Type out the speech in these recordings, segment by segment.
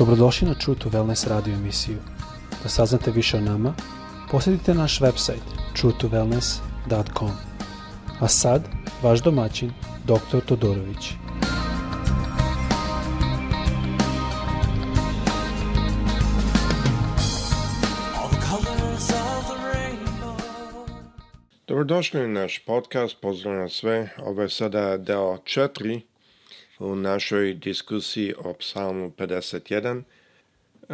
Dobrodošli na True to Wellness radio emisiju. Da saznate više o nama, posjetite naš website truetowellness.com. A sad, vaš domaćin, dr. Todorović. Dobrodošli na naš podcast, pozdrav na sve. Ovo je sada deo četiri u našoj diskusiji o psalmu 51.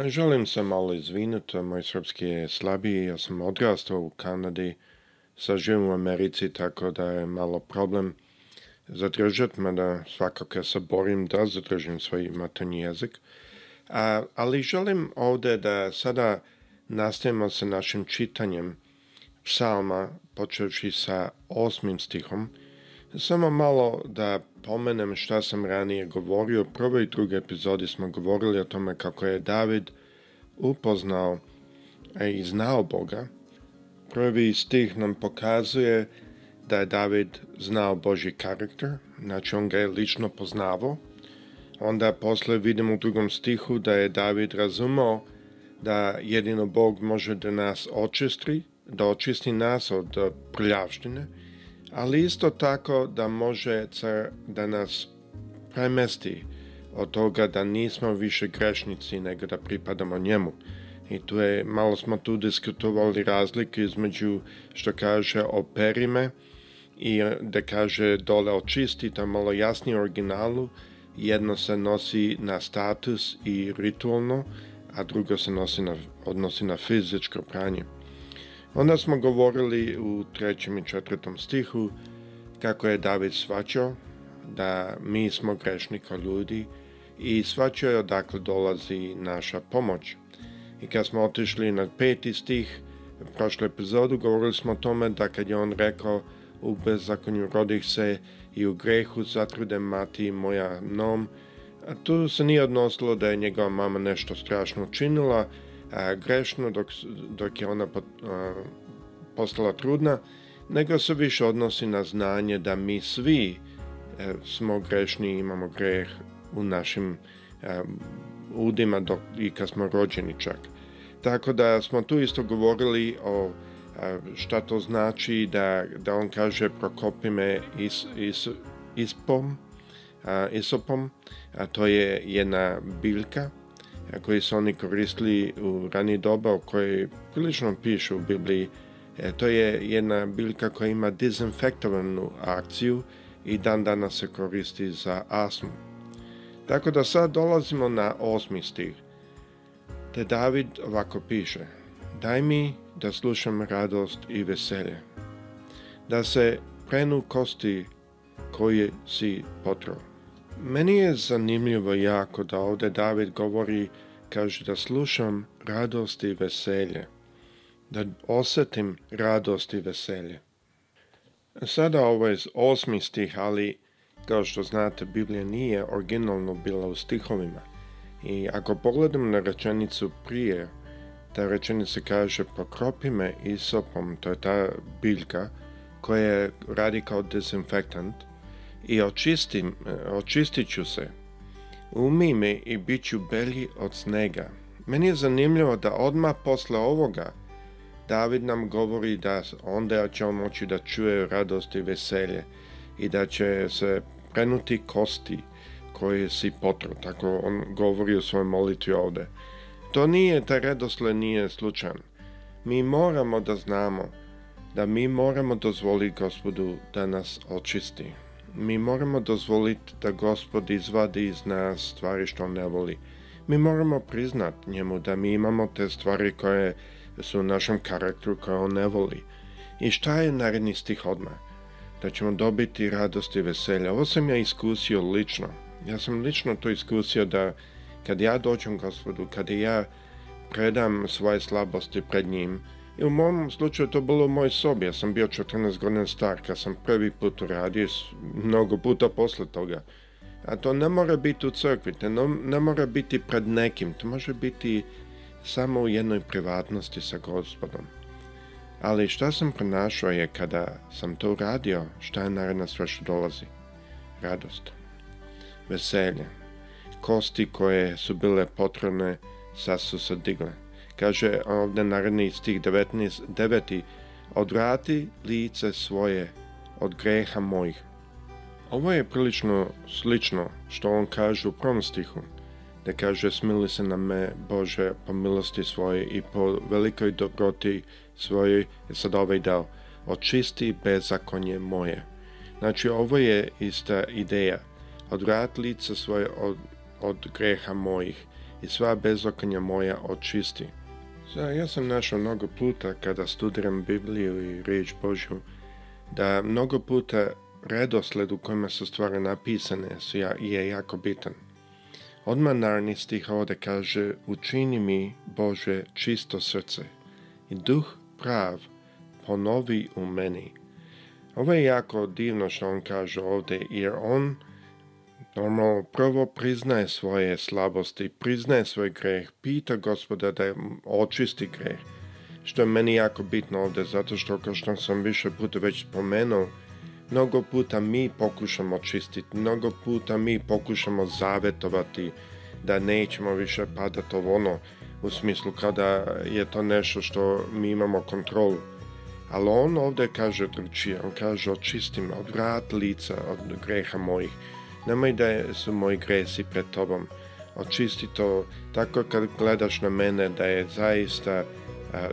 Želim se malo izvinuti, moj srpski je slabiji, ja sam odrastao u Kanadi, sad u Americi, tako da je malo problem zadržati, mada svakako se borim da zadržim svoj materni jezik. A, ali želim ovde da sada nastavimo sa našim čitanjem psalma, počevši sa osmim stihom, Samo malo da pomenem šta sam ranije govorio. U i druge epizode smo govorili o tome kako je David upoznao i znao Boga. Prvi stih nam pokazuje da je David znao Boži karakter, znači on ga je lično poznavao. Onda posle vidimo u drugom stihu da je David razumao da jedino Bog može da nas očisti, da očisti nas od prljavštine, ali isto tako da može da nas premesti od toga da nismo više grešnici nego da pripadamo njemu. I tu je, malo smo tu diskutovali razlike između što kaže operime i da kaže dole očisti, to malo jasnije originalu, jedno se nosi na status i ritualno, a drugo se nosi na, odnosi na fizičko pranje. Onda smo govorili u trećem i četvrtom stihu kako je David svačao da mi smo grešni kao ljudi i svačao je odakle dolazi naša pomoć. I kad smo otišli na peti stih u prošloj epizodu govorili smo o tome da kad je on rekao u bezakonju rodih se i u grehu zatrude mati moja nom, a tu se nije odnosilo da je njegova mama nešto strašno učinila, a, grešno dok, dok je ona pot, a, postala trudna, nego se više odnosi na znanje da mi svi e, smo grešni i imamo greh u našim e, udima dok, i kad smo rođeni čak. Tako da smo tu isto govorili o a, e, šta to znači da, da on kaže prokopi me is, is, ispom, a, isopom, a to je jedna biljka, koji su oni koristili u rani doba o kojoj prilično pišu u Bibliji. E, to je jedna biljka koja ima dezinfektovanu akciju i dan dana se koristi za asmu. Tako da sad dolazimo na osmi stih. Te David ovako piše Daj mi da slušam radost i veselje, da se prenu kosti koje si potrao. Meni je zanimljivo jako da ovde David govori, kaže da slušam radost i veselje, da osetim radost i veselje. Sada ovo je osmi stih, ali kao što znate Biblija nije originalno bila u stihovima. I ako pogledam na rečenicu prije, ta rečenica kaže pokropi me isopom, to je ta biljka koja radi kao dezinfektant, i očistim, e, očistit ću se. Umi me i bit ću belji od snega. Meni je zanimljivo da odmah posle ovoga David nam govori da onda će on moći da čuje radost i veselje i da će se prenuti kosti koje si potro. Tako on govori u svojoj molitvi ovde. To nije, ta redosle nije slučajan. Mi moramo da znamo da mi moramo dozvoliti gospodu da nas očisti. Mi moramo dozvoliti da gospod izvadi iz nas stvari što ne voli. Mi moramo priznat njemu da mi imamo te stvari koje su u našem karakteru koje on ne voli. I šta je naredni stih odmah? Da ćemo dobiti radost i veselje. Ovo sam ja iskusio lično. Ja sam lično to iskusio da kad ja dođem gospodu, kad ja predam svoje slabosti pred njim, I u mom slučaju to bilo u mojoj sobi, ja sam bio 14 godina star, kad sam prvi put uradio, mnogo puta posle toga. A to ne mora biti u crkvi, to ne, ne mora biti pred nekim, to može biti samo u jednoj privatnosti sa gospodom. Ali šta sam pronašao je kada sam to uradio, šta je naravno sve što dolazi? Radost, veselje, kosti koje su bile potrebne sad su se digle. Kaže ovde naredni stih 19, 9. Odvrati lice svoje od greha mojih. Ovo je prilično slično što on kaže u prvom stihu, da kaže smili se na me Bože po milosti svoje i po velikoj dobroti svojoj, sad ovaj dao, očisti bezakonje moje. Znači ovo je ista ideja, odvrati lice svoje od, od greha mojih i sva bezakonja moja očisti. Da, ja sam našao mnogo puta kada studiram Bibliju i riječ Božju, da mnogo puta redosled u kojima su stvari napisane su ja, je jako bitan. Odmah narni stih ovdje kaže Učini mi, Bože, čisto srce i duh prav ponovi u meni. Ovo je jako divno što on kaže ovde jer on Normalno, prvo priznaje svoje slabosti, priznaje svoj greh, pita gospoda da očisti greh. Što je meni jako bitno ovde, zato što, kao što sam više puta već spomenuo, mnogo puta mi pokušamo očistiti, mnogo puta mi pokušamo zavetovati da nećemo više padati ovo ono, u smislu kada je to nešto što mi imamo kontrolu. Ali on ovde kaže drugčije, on kaže očistim od vrat lica od greha mojih. Nemoj da su moji gresi pred tobom. Očisti to tako kad gledaš na mene da je zaista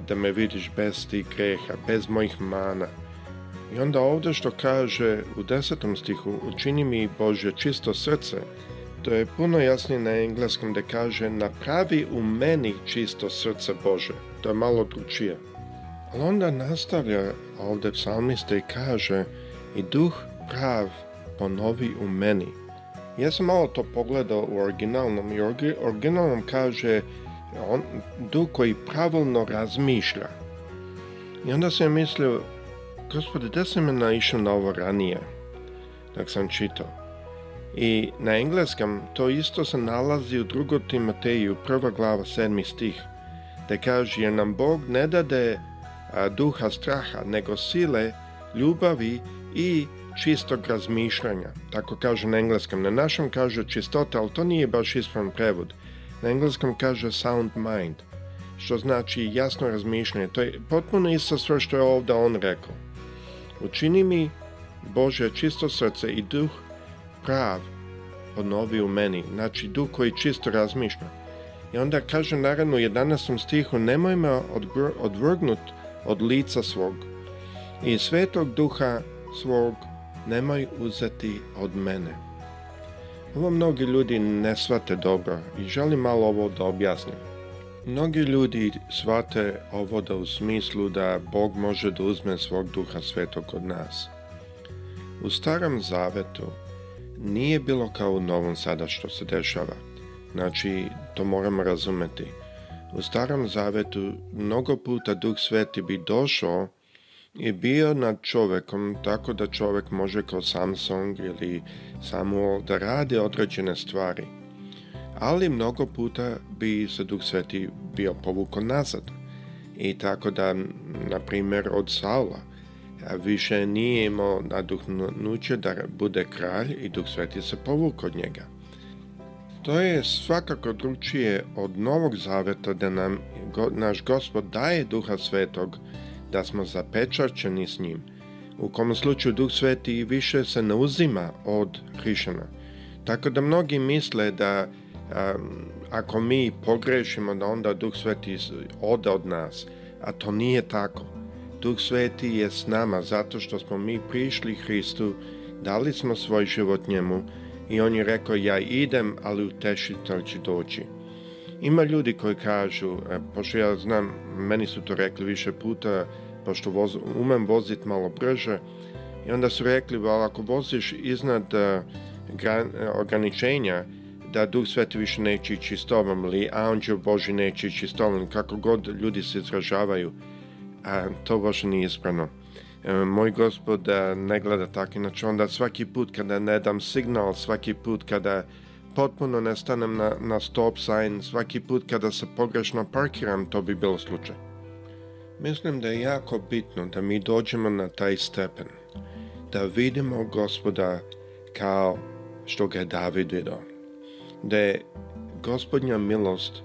da me vidiš bez tih greha, bez mojih mana. I onda ovde što kaže u desetom stihu, učini mi Bože čisto srce, to je puno jasnije na engleskom da kaže napravi u meni čisto srce Bože. To je malo dručije. Ali onda nastavlja ovde psalmista i kaže i duh prav ponovi u meni. Ja sam malo to pogledao u originalnom i originalnom kaže on, duh koji pravilno razmišlja. I onda sam mislio, gospode, da sam me naišao na ovo ranije, dok sam čitao. I na engleskom to isto se nalazi u drugoj Timoteju, prva glava, sedmi stih, da kaže, jer nam Bog ne dade a, duha straha, nego sile, ljubavi i čistog razmišljanja, tako kaže na engleskom. Na našem kaže čistota, ali to nije baš ispravan prevod. Na engleskom kaže sound mind, što znači jasno razmišljanje. To je potpuno isto sve što je ovdje on rekao. Učini mi, Bože, čisto srce i duh prav obnovi u meni, znači duh koji čisto razmišlja. I onda kaže naravno u 11. stihu, nemoj me odvrgnut od lica svog i svetog duha svog nemoj uzeti od mene. Ovo mnogi ljudi ne shvate dobro i želim malo ovo da objasnim. Mnogi ljudi shvate ovo da u smislu da Bog može da uzme svog duha svetog od nas. U starom zavetu nije bilo kao u novom sada što se dešava. Znači, to moramo razumeti. U starom zavetu mnogo puta duh sveti bi došao je bio nad čovekom, tako da čovek može kao Samsung ili Samuel da radi određene stvari. Ali mnogo puta bi se Duh Sveti bio povuko nazad. I tako da, na primjer, od Saula više nije imao naduhnuće da bude kralj i Duh Sveti se povuk od njega. To je svakako drugčije od Novog Zaveta da nam naš Gospod daje Duha Svetog, da smo zapečaćeni s njim, u kom slučaju Duh Sveti više se ne uzima od hrišćana. Tako da mnogi misle da a, ako mi pogrešimo da onda Duh Sveti ode od nas, a to nije tako. Duh Sveti je s nama zato što smo mi prišli Hristu, dali smo svoj život njemu i on je rekao ja idem, ali u tešitelj će doći. Ima ljudi koji kažu, e, pošto ja znam, meni su to rekli više puta, pošto voz, umem vozit malo brže. I onda su rekli, ali ako voziš iznad uh, gran, uh, ograničenja, da Duh Sveti više neće ići s tobom, ili Anđel Boži neće ići s tobom, kako god ljudi se izražavaju, a to baš nije ispravno. E, moj gospod e, ne gleda tako, inače onda svaki put kada ne dam signal, svaki put kada potpuno ne stanem na, na stop sign, svaki put kada se pogrešno parkiram, to bi bilo slučaj. Mislim da je jako bitno da mi dođemo na taj stepen, da vidimo gospoda kao što ga je David vidio, da je gospodnja milost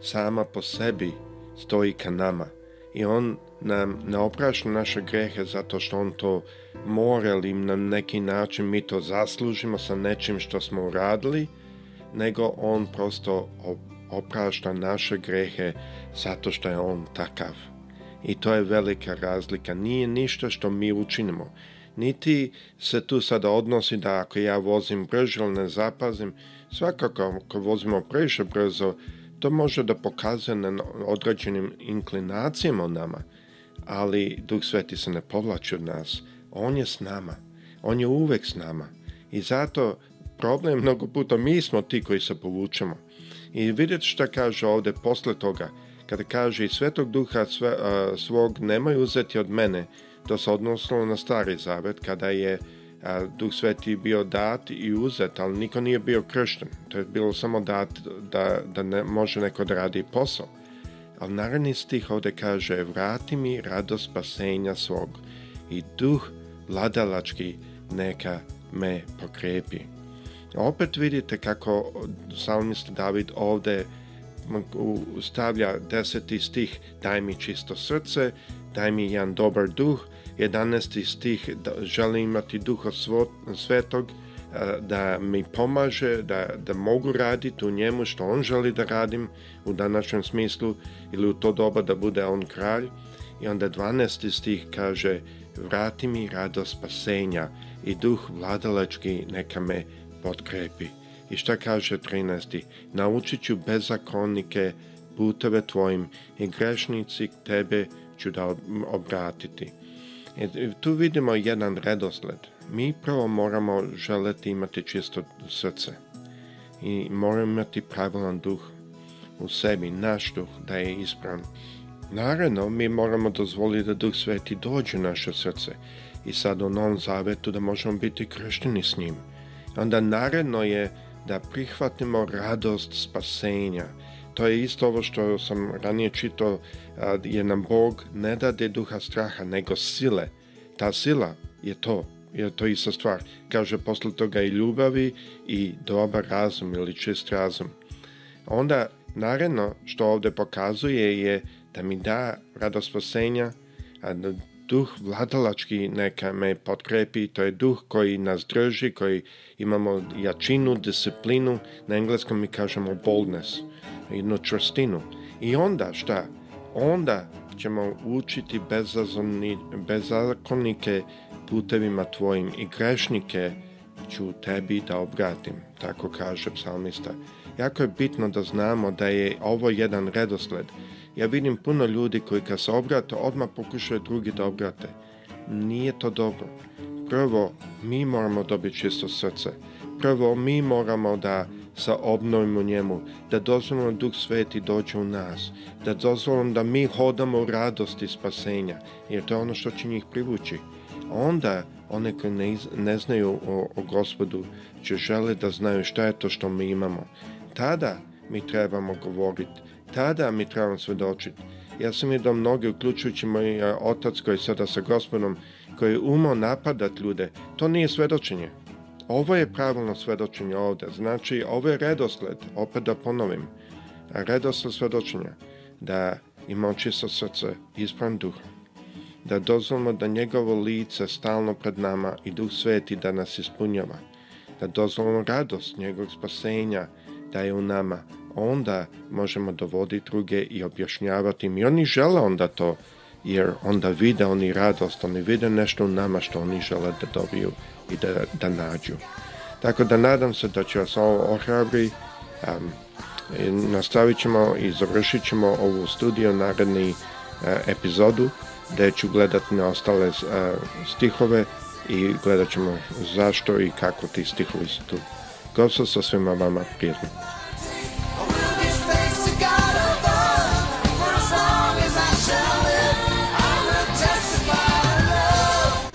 sama po sebi stoji ka nama i on nam ne oprašta naše grehe zato što on to mora ili na neki način mi to zaslužimo sa nečim što smo uradili, nego on prosto oprašta naše grehe zato što je on takav i to je velika razlika. Nije ništa što mi učinimo. Niti se tu sada odnosi da ako ja vozim brže ili ne zapazim, svakako ako vozimo previše brzo, to može da pokazuje na određenim inklinacijama u nama, ali Duh Sveti se ne povlači od nas. On je s nama. On je uvek s nama. I zato problem mnogo puta mi smo ti koji se povučemo. I vidjet šta kaže ovde posle toga, Kada kaže i svetog duha sve, a, svog nemaju uzeti od mene, to se odnosilo na stari zavet kada je a, duh sveti bio dat i uzet, ali niko nije bio kršten. To je bilo samo dat da, da ne, može neko da radi posao. Ali naredni stih ovde kaže vrati mi radost spasenja svog i duh vladalački neka me pokrepi. Opet vidite kako psalmist David ovde stavlja deseti stih daj mi čisto srce, daj mi jedan dobar duh, 11. stih da želim imati duha svetog e, da mi pomaže, da, da mogu raditi u njemu što on želi da radim u današnjem smislu ili u to doba da bude on kralj. I onda 12. stih kaže vrati mi rado spasenja i duh vladalački neka me potkrepi. I šta kaže 13. Naučit ću bezakonike puteve tvojim i grešnici tebe ću da obratiti. E, tu vidimo jedan redosled. Mi prvo moramo želeti imati čisto srce i moramo imati pravilan duh u sebi, naš duh da je ispran. Naravno, mi moramo dozvoliti da Duh Sveti dođe u naše srce i sad u Novom Zavetu da možemo biti kršteni s njim. Onda naravno je da prihvatimo radost spasenja. To je isto ovo što sam ranije čitao, je nam Bog ne dade duha straha, nego sile. Ta sila je to, je to je ista stvar. Kaže posle toga i ljubavi i dobar razum ili čist razum. Onda, naredno što ovde pokazuje je da mi da radost spasenja, duh vladalački neka me potkrepi, to je duh koji nas drži, koji imamo jačinu, disciplinu, na engleskom mi kažemo boldness, jednu čvrstinu. I onda šta? Onda ćemo učiti bezakonike putevima tvojim i grešnike ću tebi da obratim, tako kaže psalmista. Jako je bitno da znamo da je ovo jedan redosled Ja vidim puno ljudi koji kad se obrate, odmah pokušaju drugi da obrate. Nije to dobro. Prvo, mi moramo dobiti čisto srce. Prvo, mi moramo da sa obnovimo njemu, da dozvolimo da Duh Sveti dođe u nas, da dozvolimo da mi hodamo u radosti spasenja, jer to je ono što će njih privući. Onda, one koji ne, ne znaju o, o gospodu će žele da znaju šta je to što mi imamo. Tada mi trebamo govoriti Tada mi trebam svedočiti. Ja sam vidio mnoge, uključujući moj otac koji je sada sa gospodom, koji je umao napadat ljude. To nije svedočenje. Ovo je pravilno svedočenje ovde. Znači, ovo je redosled, opet da ponovim. Redosled svedočenja. Da imamo čisto srce, ispran duh. Da dozvolimo da njegovo lice stalno pred nama i duh sveti da nas ispunjava. Da dozvolimo radost njegovog spasenja da je u nama onda možemo dovoditi druge i objašnjavati im. I oni žele onda to, jer onda vide oni radost, oni vide nešto u nama što oni žele da dobiju i da, da nađu. Tako da nadam se da će vas ovo ohrabri. Um, nastavit ćemo i završit ćemo ovu studiju naredni uh, epizodu gdje ću gledati na ostale uh, stihove i gledat ćemo zašto i kako ti stihovi su tu. Gosto sa svima vama prijatno.